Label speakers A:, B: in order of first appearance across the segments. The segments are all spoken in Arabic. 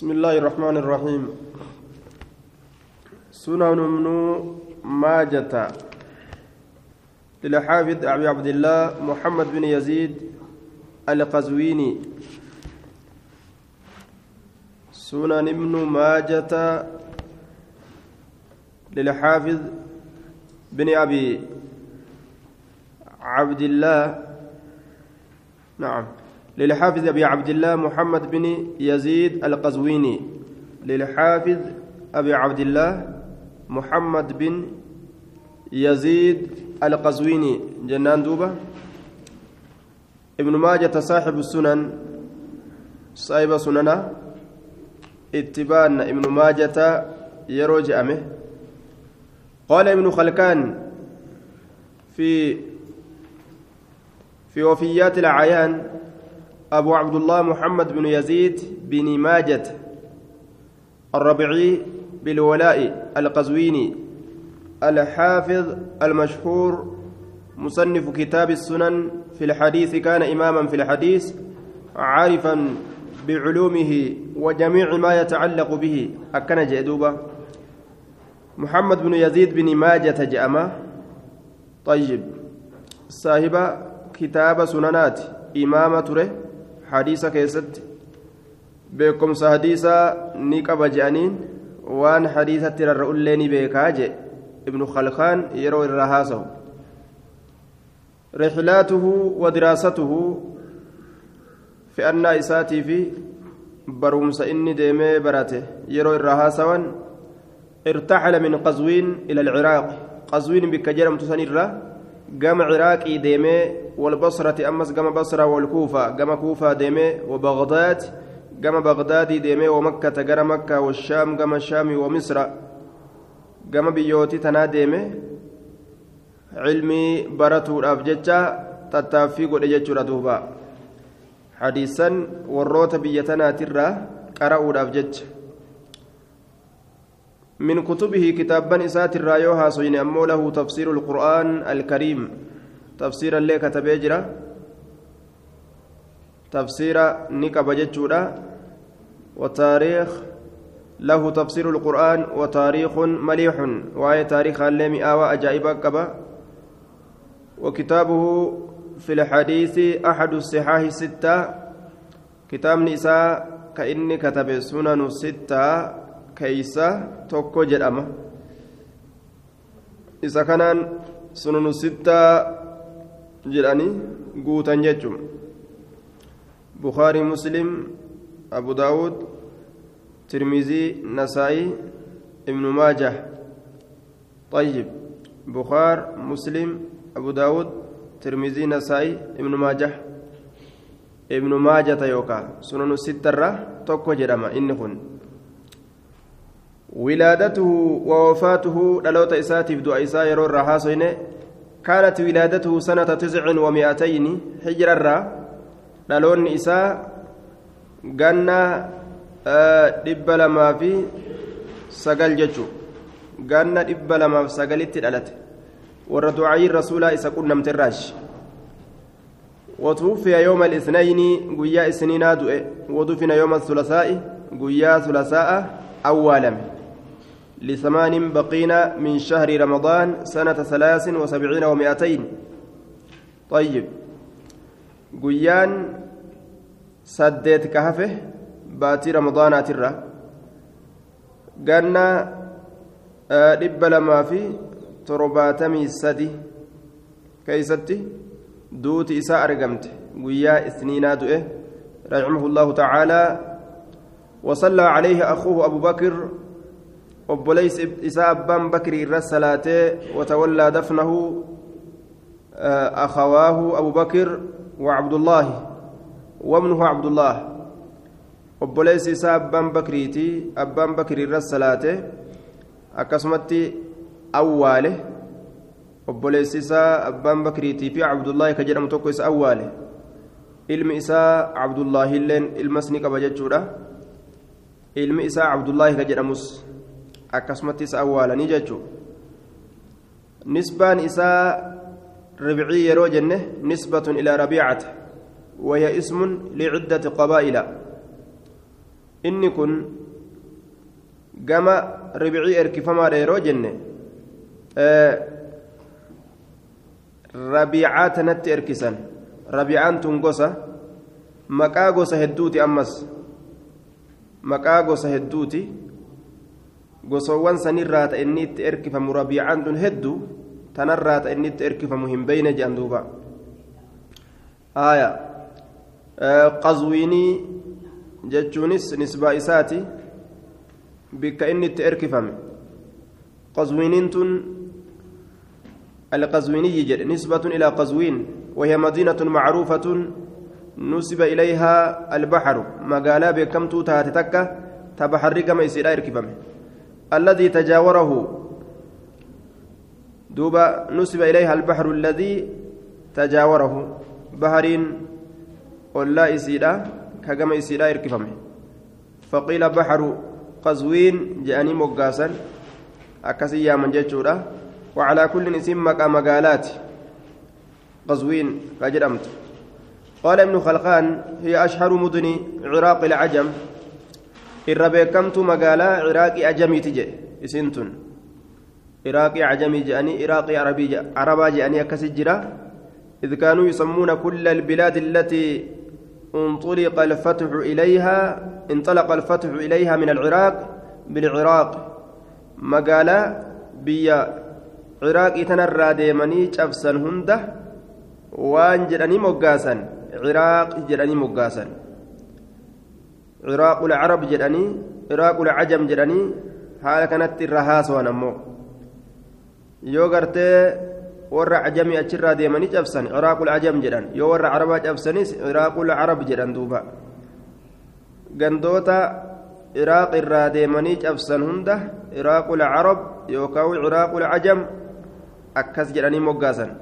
A: بسم الله الرحمن الرحيم. سنن ابن ماجة. للحافظ أبي عبد الله محمد بن يزيد القزويني. سنن ابن ماجة. للحافظ بن أبي عبد الله. نعم. للحافظ أبي عبد الله محمد بن يزيد القزويني. للحافظ أبي عبد الله محمد بن يزيد القزويني. جنان دوبة. ابن ماجة صاحب السنن صاحب سننا اتبان ابن ماجة يروج أمه. قال ابن خلكان في في وفيات الأعيان أبو عبد الله محمد بن يزيد بن ماجد الربيعي بالولاء القزويني الحافظ المشهور مصنف كتاب السنن في الحديث كان إماما في الحديث عارفا بعلومه وجميع ما يتعلق به. أكن جدوبة محمد بن يزيد بن ماجة جأمة طيب. صاحب كتاب سننات إمامة تره hadiisa keessatti beekumsa hadiisaa ni qaba je'aniin waan hadiisatti rarra'ullee ni beekaa je ibnu khalkaan yeroo irraa haasawu rixlaatuhu wa diraasatuhu fe'annaa isaatii fi barumsa inni deemee barate yeroo irraa haasawan ارتحل من قزوين إلى العراق قزوين بك جرمت سنرة قام عراقي ديمي والبصرة أمس قام بصرة والكوفة قام كوفة ديمي وبغداد قام بغداد ديمي ومكة قام مكة والشام قام الشام ومصر قام بيوتي تنا ديمي علمي براتو تتافي قد يجر دوبا حديثا وروت بيتنا ترى قرأوا الأفججة من كتبه كتابا إسات الرايوها سين أمو له تفسير القرآن الكريم. تفسيرا اللي كتبه جرا؟ تفسير نكب جتشورا وتاريخ له تفسير القرآن وتاريخ مليح. وآية تاريخ اللي آوى أجائب كبا. وكتابه في الحديث أحد الصحاح الستة كتاب نساء كإني كتب سنن الستة keeysa tokko jedhama isa kanaan sununu sittaa jedhanii guutan jechuun bukaarii muslim abu daawud tirmizii nasaa'ii ibnu maajah طيب بخار مسلم أبو داود ترمذي نسائي ابن ماجه ابن ماجة يوكا سنن الستة توكو جرما إنهن ولادته ووفاته دلوت إساتف دعاء إساء يرو الرحاسين كانت ولادته سنة تسع ومئتين حجر الرا دلون إساء قنا dhibba lamaa fi sagal jechuun ganna dhibba lamaaf sagalitti dhalate. Warra du'aayiin rasuulaa isa qunnamte irraashi وتوفي يوم الاثنين قيا سنين دؤ ودفن يوم الثلاثاء قيا ثلاثاء أولا لثمان بقين من شهر رمضان سنة ثلاث وسبعين ومائتين طيب قيان سديت كهفه باتي رمضان ترى قالنا dhibba lamaa fi torbaatamii sadi keeysatti duuti isaa argamte guyyaa isniinaa du'e raximahu llahu tacaalaa وصلى عليه أخوه أبو بكر وبليس إساء أبان بكر الرسلاته وتولى دفنه أخواه أبو بكر وعبد الله وابنه عبد الله وبليس إساء أبان بكريتي أبان بكر الرسلاته obboleessi isaa abbaan bakriitii fi cabdullaahi ka jedhamu tokko isa awwaale ilmi isaa cabdullaahi illeen ilmas ni qaba jechuudha ilmi isaa cabdullaahi ka jedhamus akkasumatti isa awwaalanii jechuu nisbaan isaa ribcii yeroo jenne nisbatun ilaa rabiicata وهي اسم لعدة قبائل inni kun gama ribicii erkifamaadha yeroo jenne rabiicaa tanatti erkisan rabiicaan tun gosa maqaa gosa hedduuti ammas maqaa gosa hedduuti gosowwan sanirraa ta inni itti erkifamu rabiicaan tun hedduu tanarraa ta inni itti erkifamu hin beyne jedhan duuba aya qazwiinii jechuunis nisbaa isaati bikka inni itti erkifame qazwiiniin tun القزويني جد نسبة إلى قزوين وهي مدينة معروفة نسب إليها البحر مقالا بكم توتا تتكة تبحر كما يصير إركبمه الذي تجاوره. دوبا نسب إليها البحر الذي تجاوره. بحرين ولا يسيرا كما يسيرا إركبمه فقيل بحر قزوين جاني مقاسا. أكسي من جيتشورا. وعلى كل اسم مقا مقالات. قزوين فجرمت قال ابن خلقان هي أشهر مدن عراق العجم. الربيكمت مقالا عراقي أجمي تجي اسنتن عراقي عجمي جاني عراقي عربي عربا جاني كسجرة إذ كانوا يسمون كل البلاد التي انطلق الفتح إليها انطلق الفتح إليها من العراق بالعراق مقالا بيا ciraaqii tanarraa deemanii cabsan hunda waan jedhanii moggaasan ciraaq jedhanii moggaasan carab jedhanii ciraaqul cajam jedhanii haala kanatti irra haasawan ammoo yoo gartee warra cajamii achirraa deemanii cabsan ciraaqul cajam jedhan yoo warra carabaa cabsanis ciraaqul carab jedhan duuba gandoota ciraaq irraa deemanii cabsan hunda ciraaqul carab yookaan ciraaqul cajam أكس جراني مقاسا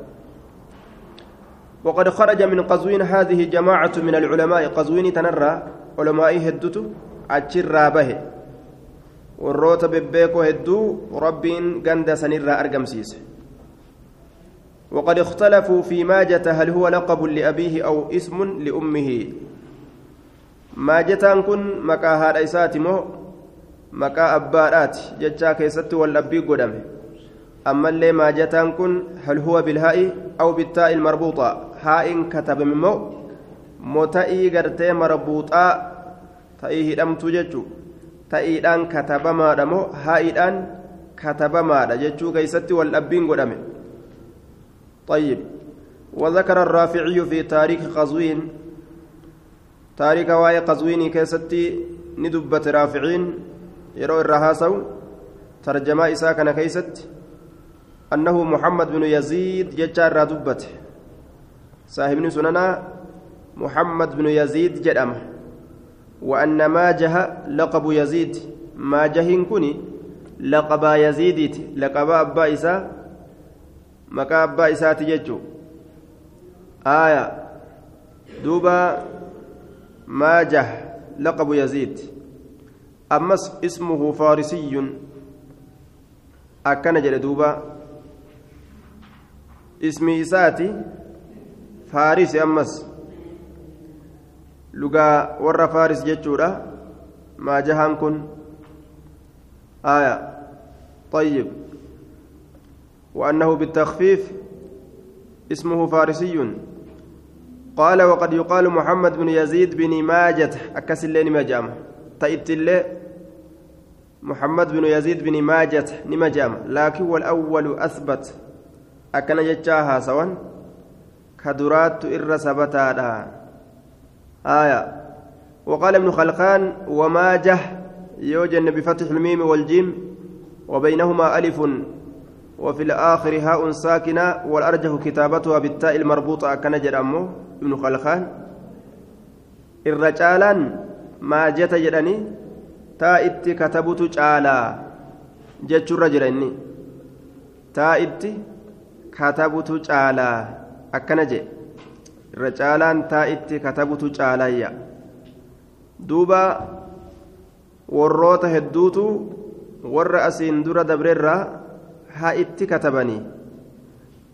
A: وقد خرج من قزوين هذه جماعة من العلماء قزوين تنرى هدتو أجر به والروت ببيكو هدو ربين قند سنرى أرقم سيس وقد اختلفوا في ماجة هل هو لقب لأبيه أو اسم لأمه ماجتان كن مكا هذا إساتمو مكا أبارات جتشا كيست والأبي قدمه أما اللي ما جتان كن هل هو بالهاء أو بالتاء المربوطة هاء كتب ممو متأي تأيه دم تججو تأي دان كتب ما دمو هاء دان كتب ما دججو كيستي والأبين قدامي طيب وذكر الرافعي في تاريخ قزوين تاريخ واي قزويني كيستي ندبت رافعين يرو الرهاسو ترجمة إساء كان كيستي أنه محمد بن يزيد ججار دبت صاحب سننا محمد بن يزيد جدم وأن ما جه لقب يزيد. ما جهن كني لقب يزيد لقب أبا إسا. مكا أبا إسا تججو. آية. دوبا. ما جه لقب يزيد. أمس اسمه فارسي. أكن جل دوبا. ismi isaati faarisi ammas lugaa warra faaris jechuudha. Maajahaan kun. Aya طيب وأنه بالتخفيف اسمه فارسي قال وقد يقال محمد بن يزيد بن ماجة أكس اللين مجامة تأتي اللي محمد بن يزيد بن ماجة نمجامة لكن والأول أثبت jechaa haasawan. Ka duraattu irra sabataadha. آية. وقال ابن خلقان وما جه يوجن بفتح الميم والجيم وبينهما ألف وفي الآخر هاء ساكنة والأرجح كتابتها بالتاء المربوطة كنجر أمه ابن خلقان الرجالان ما جت جراني تاء إتي كتبت جالا. تاء إتي katabutu caalaa akkana jee irra caalaan taa'itti katabutu caalayya duuba warroota hedduutu warra asiin dura dabreerraa haa itti katabanii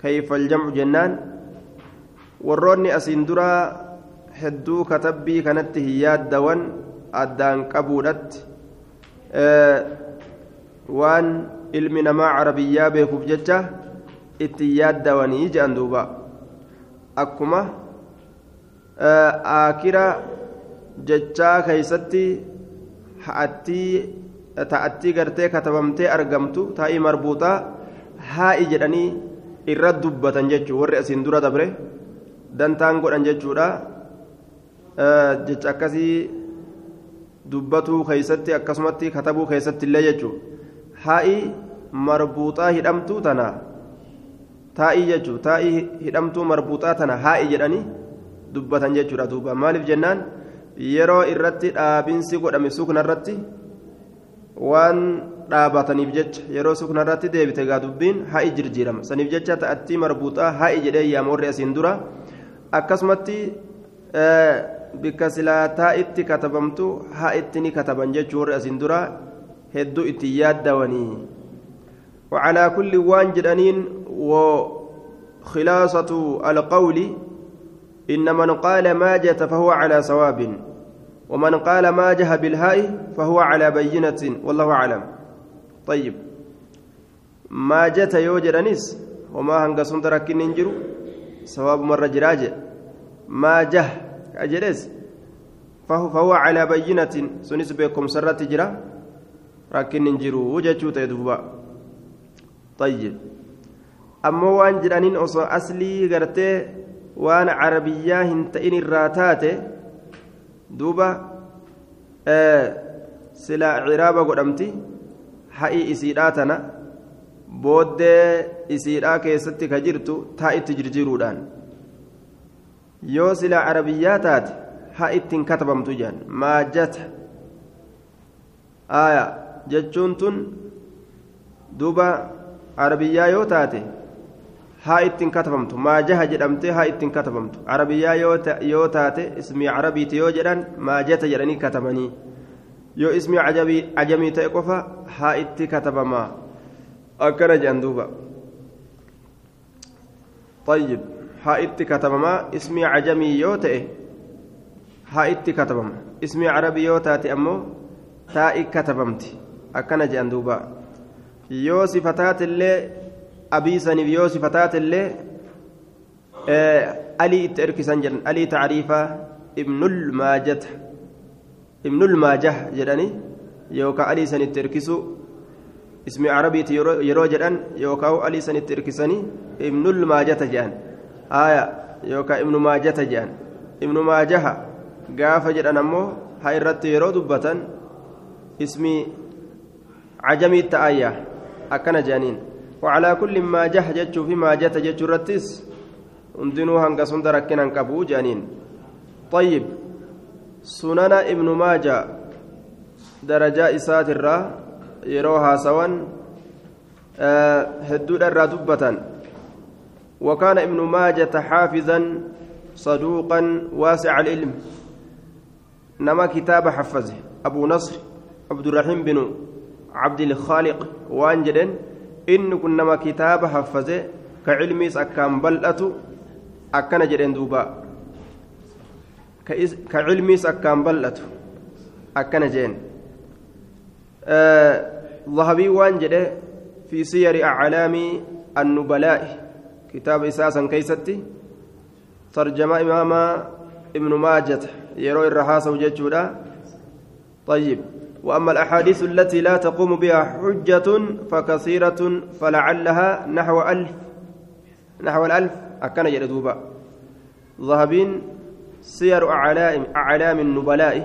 A: kayfal jamcu jennaan warroonni asiin dura hedduu katabbii kanatti hin yaaddawan addaan qabuudhatti waan ilmi namaa carabiyyaa beekuuf jecha itti yaaddawanii jedhan duuba akkuma akira jechaa keeysatti ta'attii gartee katabamtee argamtu taa'ii marbuuxaa haa'i jedhanii irra dubbatan jechuu warri asiin dura dabre dantaan godhan jechuudha jecha akkasii dubbatuu keeysatti akkasumatti katabuu keessatti illee jechuu haa'i marbuuxaa hidhamtuu tana taa'ii jechuu taa'ii hidhamtuu marbuuxaa tana haa'i jedhanii dubbatan jechuudha duuba maaliif jennaan yeroo irratti dhaabinsi godhame sukna irratti waan dhaabataniif jecha yeroo sukna irratti deebite gaa dubbiin ha'i jirjiirama saniif jecha ta'attii marbuuxaa ha'i jedhee yaama warri asiin dura akkasumatti bikka silaataa itti katabamtu ha'itti ni kataban jechuu warri asiin dura hedduu itti yaaddawanii وعلى كل وان جدانين وخلاصة القول إن من قال ماجة فهو على صواب ومن قال ماجه بالهاء فهو على بينة والله أعلم. طيب. ماجة يوجد أنيس وما هنقصون تركين ننجرو صواب مرة جراجة ماجه أجلس فهو, فهو على بينة سنس بكم سرة جرا ركين ننجرو وجهتو تيدوبا. طيب. أما وان جرانين أصلي قرتي waan carabiyyaa hin ta'in irraa taate duuba silaa ciraaba godhamti ha'ii isiidhaa tana booddee isiidhaa keessatti ka jirtu taa itti jirjiruudhaan. Yoo silaa carabiyyaa taate haa ittiin katabamtu jedhan maajata aya jechuun tun duuba carabiyyaa yoo taate haa ittiin katabamtu maajaha jedhamtee haa ittiin katabamtu arabiyyaa yoo taate ismii carabiiti yoo jedhan maajata jedhanii katabanii yoo ismii ajamii ta'e qofa haa itti katabamaa akkana jedhan duuba طيب itti katabamaa ismii ajamii yoo ta'e haa itti katabama ismii carabii yoo taate ammoo taa'i katabamti akkana jedhan duuba sifataatillee abiisaniif yoo sifataate illee alii itti erkisan jedhan alii tacriifaa ibnul maajata ibnul maajah jedhani yookaan alii san itti erkisu ismi carabiiti yeroo jedhan yookaan alii san itti erkisanii ibnul maajata jedhan aya yookaan ibnu maajata jedhan ibnu maajaha gaafa jedhan ammoo haa irratti yeroo dubbatan ismi cajamii ta'ayya akkana jedhaniin. وعلى كل ما جه جتشو فيما جت جتشو رتس هندنو هنقا سند ركنا كبو جانين. طيب سنن ابن ماجه درجة إسات يروها سوا أه هدود الرا وكان ابن ماجة حافظا صدوقا واسع العلم. نما كتاب حفظه أبو نصر عبد الرحيم بن عبد الخالق وانجدن. Inni kun nama kitaaba haffaze ka cilmiis akkaan bal'atu akkana jedheen duuba ka cilmiis akkaan bal'atu akkana jeen ذهبي وان جده في سير أعلام النبلاء كتاب إساسا كيستي ترجمة إمام ابن ماجة يروي الرهاس وجدشودا طيب وأما الأحاديث التي لا تقوم بها حجة فكثيرة فلعلها نحو ألف نحو الألف أكن جلدوبا ذهبين سير أعلام أعلام النبلاء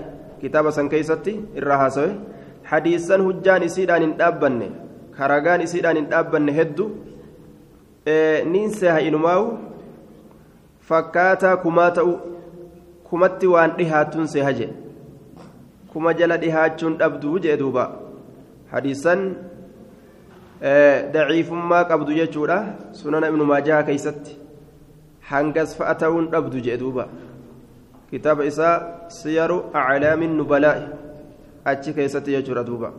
A: كتاب سنكيستي الرهاسوي حديثا هجان إسيدان إندابن كرغان إسيدان إندابن هدو. إيه نينسها إنماو. فكاتا كماتو كمتي وان إهاتون سيهجي kuma jala dhihaachuun dhabduu jee duuba hadiisan daciifummaa qabdu jechuudha sunana ibnu maajaha keeysatti hangas fa'a ta'uun dhabdu jee duuba kitaaba isaa siyaru aclaamin nubalaa'i achi keeysatti jechuudha duuba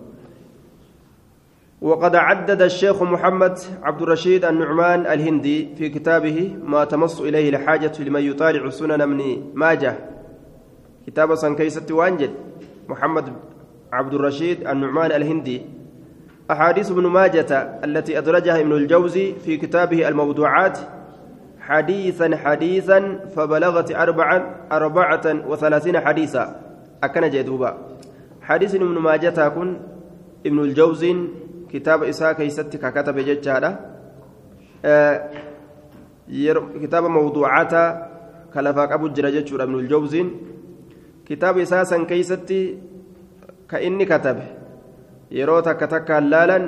A: وقد عدد الشيخ محمد عبد الرشيد النعمان الهندي في كتابه ما تمص إليه الحاجة لمن يطالع سنن من ماجه كتاب سنكيسة وانجل محمد عبد الرشيد النعمان الهندي. أحاديث ابن ماجة التي أدرجها ابن الجوزي في كتابه الموضوعات حديثا حديثا فبلغت أربعة أربعة وثلاثين حديثا. أكن جدوبا حديث ابن ماجة كن ابن الجوزي كتاب إساء كيستك كتب ججالة آه كتاب موضوعات كلفاك أبو الجرجة ابن الجوزي. كتاب إساء كيستي كإني كتب. يروتا كتكا لالا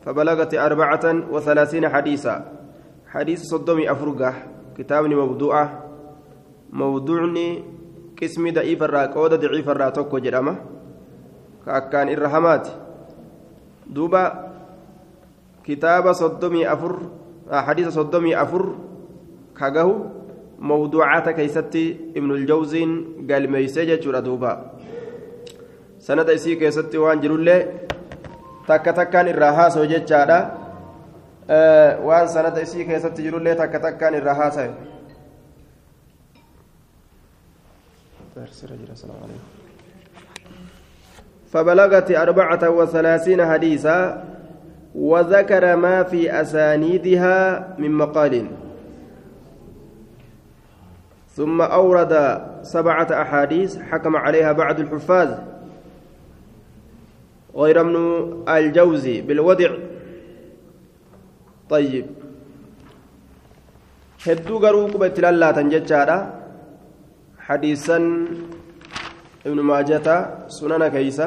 A: فبلغت أربعة وثلاثين حديثا. حديث صدومي أفرقة. كتابني موضوعة. موضوعني قسمي ضعيف الرا قود ضعيف الرا توكو جرامة. كأكان الرحمات دوبا كتاب صدومي أفر حديث صدومي أفر كاغهو. كيستي ابن الجوزين قال ميسجة دوبا sanada isii keessatti waan jirullee takka takkaan irraa haasa'u jechaadha waan sanada isii keessatti jirullee takka takkaan irraa haasa'e فبلغت أربعة وثلاثين حديثا وذكر ما في أسانيدها من مقال ثم أورد سبعة أحاديث حكم عليها بعض الحفاظ غير ابن الجوزي بالودع طيب quba itti lallaatan jechaadha hadiisan ibnu maajata sunana keeysa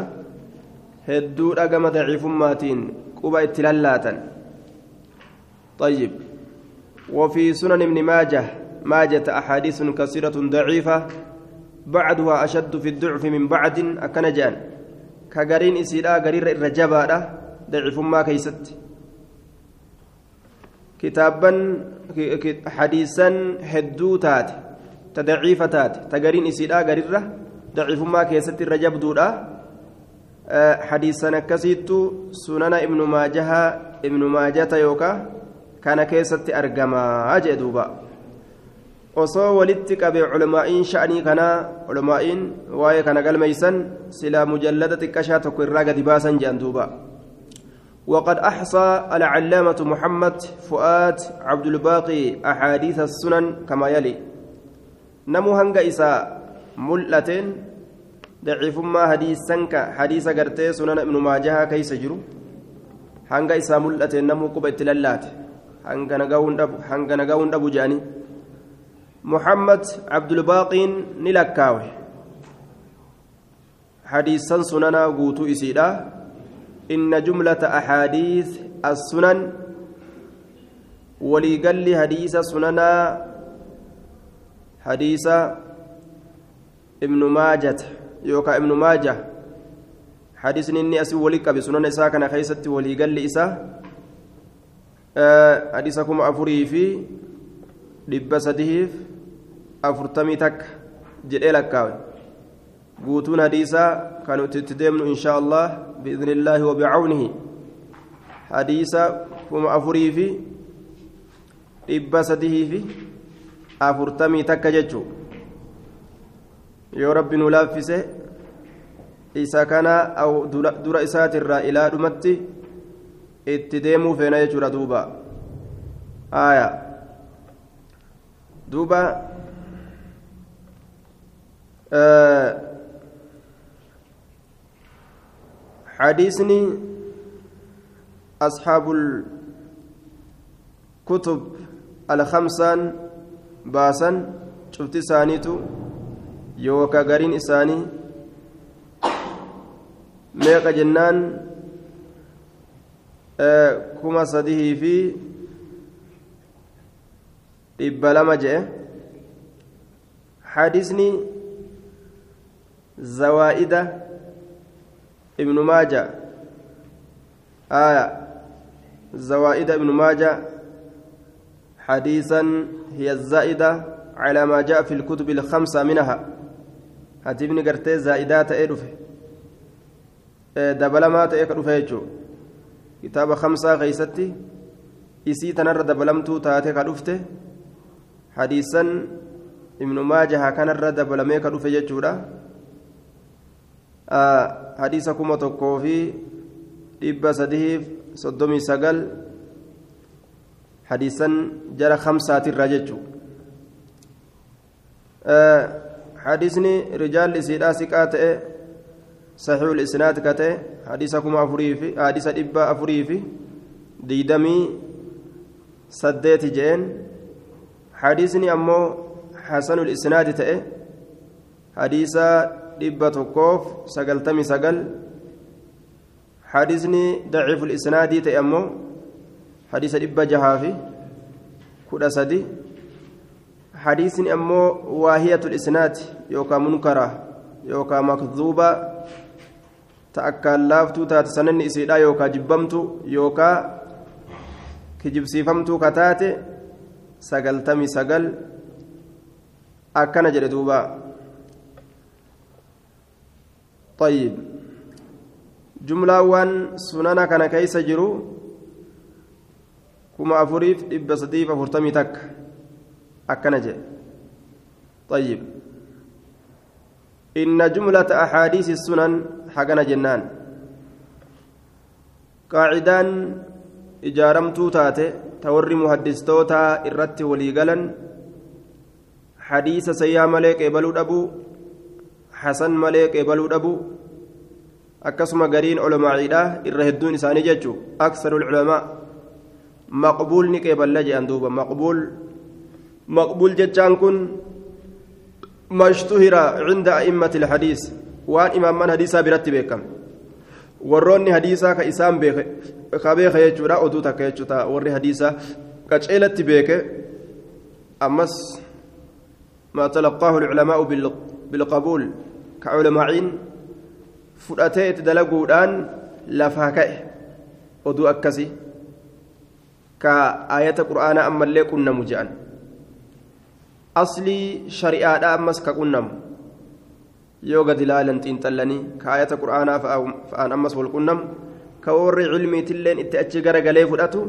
A: hedduu dhagama daciifummaatiin quba itti lallaatan طيب وفي سنن ابن ماجه ماجة أحاديث كثيرة ضعيفة بعدها أشد في الضعف من بعد أكنجان ka gariin isiidha gariirra irra jabaadha daciifummaa keeysatti kitaabban hadiisan hedduu taate ta daciifa taate ta gariin isiidha garirra daciifummaa keessatti irra jabduudha hadiisan akkasiittu sunana ibnu maajaha ibnu maajata yookaa kana keessatti argamaa jee duuba osoo walitti qabe culamaa'iin sha'anii kanaa culamaa'iin waa'ee kana galmeeysan silaa mujallada xiqqashaa tokko irraa gadi baasan jedhan duuba. وقد أحصى العلامة محمد فؤاد عبد الباقي أحاديث السنن كما يلي. نمو هنغا إسا ملتين ضعيف ما حديث سنك حديث قرتي سنن ابن ماجه كيس جرو. هنغا إسا ملتين نمو قبة للات هنغا نغاون دبو جاني. محمد عبد الباقي نلكاوي. حديثا سننا قوتو إسيدا. إن جملة أحاديث السنن. وليقل حديث سننا حديث ابن ماجة. يوكا ابن ماجة. حديث إني أسي وليك بسنن إسا كان خيست وليقل إسا. أه حديثكم أفري في dhibba sadiif afurtamii takka jedhee lakkaawe guutuun hadiisaa kan nuti itti deemnu inshaa allah biidni illaahi wabicawnihi hadiisa kuma afurii fi dhibba sadihii fi afurtamii takka jechuu yoo rabbi nu laaffise isa kana dura isaatirraa ilaa dhumatti itti deemuu feena jechuudha duuba aayaa duuba حديثني أصحاب الكتب الخمسان باسا شفت سانيتو يوكا غارين إساني جنان آه كما صديه في dhibba lama jedhe hadisni zawaa'ida ibnu maaja aya zawaa'ida ibnu maaja حديثا هي الزائدة على ما جاء في الكتب الخمسة منها. هتبني قرتي زائدات إيرفه دبلمات إيكرفه كتاب خمسة غيستي إسي تنر دبلمتو تاتي كرفته hadiisan ibnu maajaha kanarra dabalamee ka dhufe jechuudha hadiisa kuma tokkoo fi dhibba sadiif soddomii sagal hadiisan jara kamsaatirra jechuudha hadiisni rijaalli isiidhaa siqaa ta'e saxiihul isnaad ka ta'e hadiisa kuma afurii fi hadiisa dhibba afurii fi diidamii saddeeti je'een hadiisni ammoo hasanul isnaadi ta'e hadiisa dhibba tokkoof sagaltamii sagal hadiisa dhibba jahaa fi kudha sadi hadiisni ammoo waahiyatul isnaad yookaan munkara yookaan makduuba ta akkaan laaftuu taate sananni isiidha yookaan jibbamtu yookaan kijibsiifamtuu kataate sagaltamii sagal akkana jedhe duuba طيب جملة وان سنانا كان كيس جرو كما أفريف إب صديف أفرتمي تك أكنجة طيب إن جملة أحاديث السنن حقنا جنان قاعدان إجارمتو تاتي توري محدثتوتا إرت وليقلا حديث سيا ملك إبلو دبو حسن ملك إبلو دبو akkasuma gariin culamaa'iidha irra hedduun isaanii jechuun aksaru culamaa maqbuul ni qeeballa jedhan duuba maqbuul maqbuul jechaan kun mashtuhira cinda a'immati ilhadiis waan imaamman hadiisaa biratti beekame warroonni hadiisaa ka isaan ka beeka jechuudha oduu takka jechuudha warri hadiisaa qaceelatti beeke ammas ما تلقاه العلماء بالقبول كعلماء oduu akkasii ka ayata qur'aanaa ammallee qunnamu je'an aslii shari'aadha ammas ka qunnamu yoo gad ilaalan xiinxallanii ka ayata qur'aanaa fa'aan ammas wal qunnamu ka warri cilmiitilleen itti achi garagalee fudhatu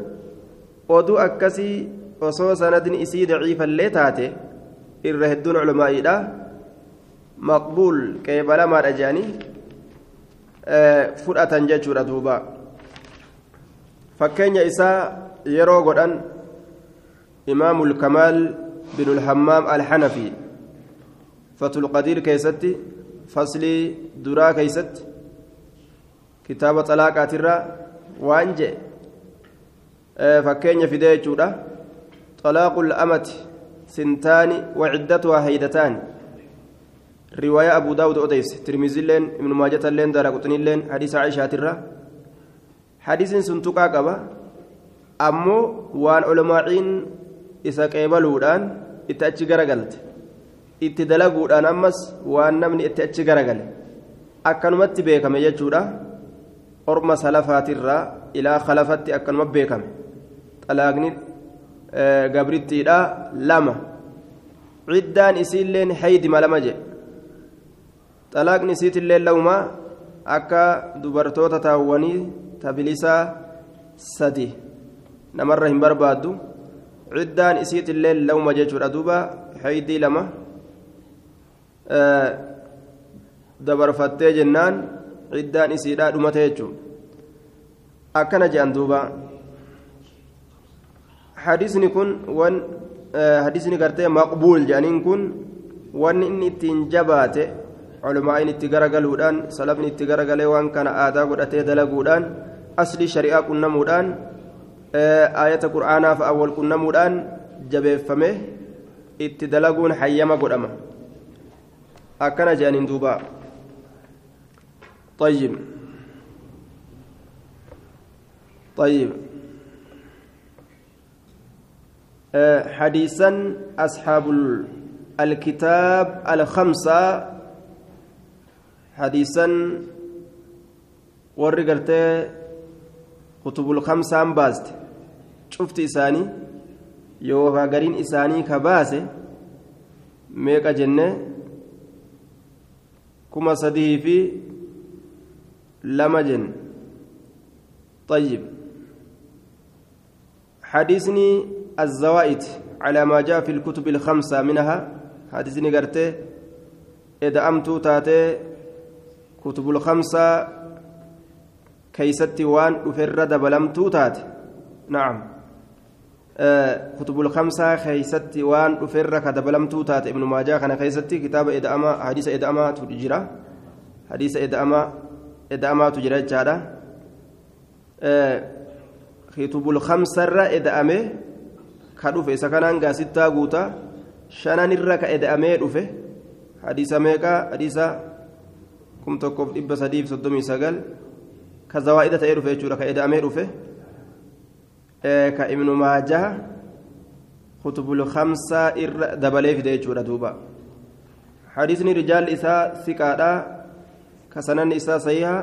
A: oduu akkasii osoo sanadni isii daciifallee taate irra hedduun culamaa'iidha maqbuul qeebalamaadha je'anii fudhatan jechuudha duuba fakkeenya isaa yeroo godhan imaamul kamaal binul hammaam alxanafi fatul qadiir keessatti faslii duraa keessatti kitaaba xalaaqaatirraa waan jedhe fakkeenya fidee jechuudha xalaaqul amati sintaani waciddatuhaa haydataani رواية أبو داود أديس ترمذي لين ابن ماجة لين دار قطني لين حديث عائشة ترى حديث سنتوكا قبا أمو وان علماءين إذا قبلودان إتأتي غرقلت itti dalaguudhaan ammas waan namni itti achi garagale akkanumatti beekame jechuudha orma salafaatirraa ilaa khalafatti akkanuma beekame xalaaqni gabrittiidha lama ciddaan isiilleen haydima lama jedhe xalaaqni isiitillee lawmaa akka dubartoota taawwanii tabilisaa sadi namarra hin barbaaddu ciddaan isiitillee lawma jechuudha duuba haydii lama dabarfattee jennaan ciddaan isiidhaa dhumate jechuudha akkana jedhan duuba hadisni kun wan hadisni gartee maqbuul jedhaniin kun wanni inni ittiin jabaate culumaa'iin itti garagaluudhaan salafni itti garagalee waan kana aadaa godhatee dalaguudhaan aslii shari'aa qunnamuudhaan ayata qur'aanaaf awwal qunnamuudhaan jabeeffame itti dalaguun hayyama godhama akkana jedhaniin duuba طيب طيب حديثا أصحاب الكتاب الخمسة حديثا ورقرت كتب الخمسة بازت شفت إساني يوها قرين إساني كباسة ميكا جنة كما صديه في لمجن طيب حديثني الزوائد على ما جاء في الكتب الخمسة منها حديثني قرته إذا أمتو تاتي كتب الخمسة كيست وان أفر دبلمتو تات نعم آه كتب الخمسة كيست وان أفر كدبلمتو تات ابن ماجه كان كيست كتاب إدأما حديث إدأما تجرى حديث إدأما إدأما تجرى جارة آه كتب الخمسة إدأمه كدوف إذا كان قاسيتا قوتا شنان الركا إدأمه دوفه حديث ميكا حديث كم تكوف إبا سديف صدومي سقل كزوائد تأيرو في جورا كإدا أميرو في إيه كابن ماجه خطب الخمسة إر دبلي في دي جورا دوبا حديثني رجال إساء ثقادا كسنن إساء سيها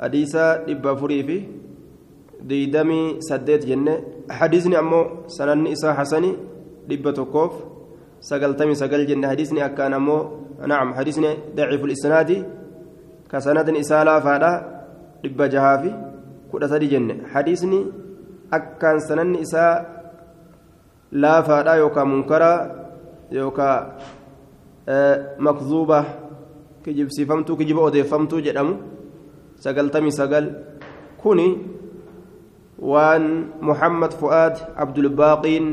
A: حديث إبا فري في ديدمي سديت جنة حديثني أمو سنن إساء حسني dhibba tokkoof sagaltamii sagal jenne. Hadisni akkaan ammoo naam hadisni daciifu lisnaadi ka sanadin isaa laafaadha dhibba jahaa fi kudha sadi jenne hadisni akkaan sananni isaa laafaadha yookaan munkaraa yookaan makzuuba kijibsiifamtuu kijiba odeeffamtuu jedhamu sagaltamii sagal kuni waan muhammad fu'aad abdulbaaqiin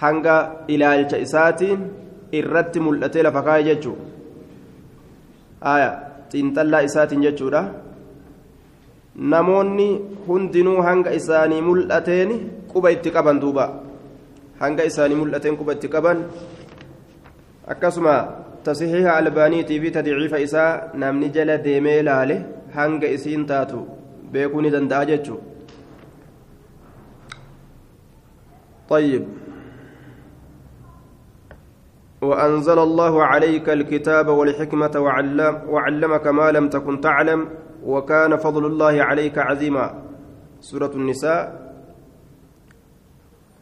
A: hanga ilaalcha isaatiin irratti mul'atee lafa kaa'e jechuudha aya xiinxallaa isaatiin jechuudha namoonni hundinuu hanga isaanii mul'ateen quba itti qaban duuba hanga isaanii mul'ateen quba itti qaban akkasuma tasixiiha albaaniitii fi tadiciifa isaa namni jala deemee laale hanga isiin taatu beekuu ni danda'a jechuudha طيب وأنزل الله عليك الكتاب والحكمة وعلم وعلمك ما لم تكن تعلم وكان فضل الله عليك عظيما. سورة النساء.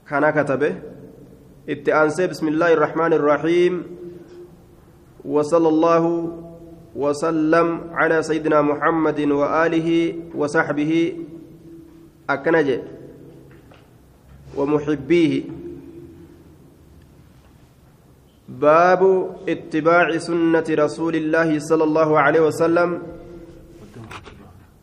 A: كان كتبه اتأنسي. بسم الله الرحمن الرحيم. وصلى الله وسلم على سيدنا محمد وآله وصحبه. أكنج. ومحبيه. باب اتباع سنة رسول الله صلى الله عليه وسلم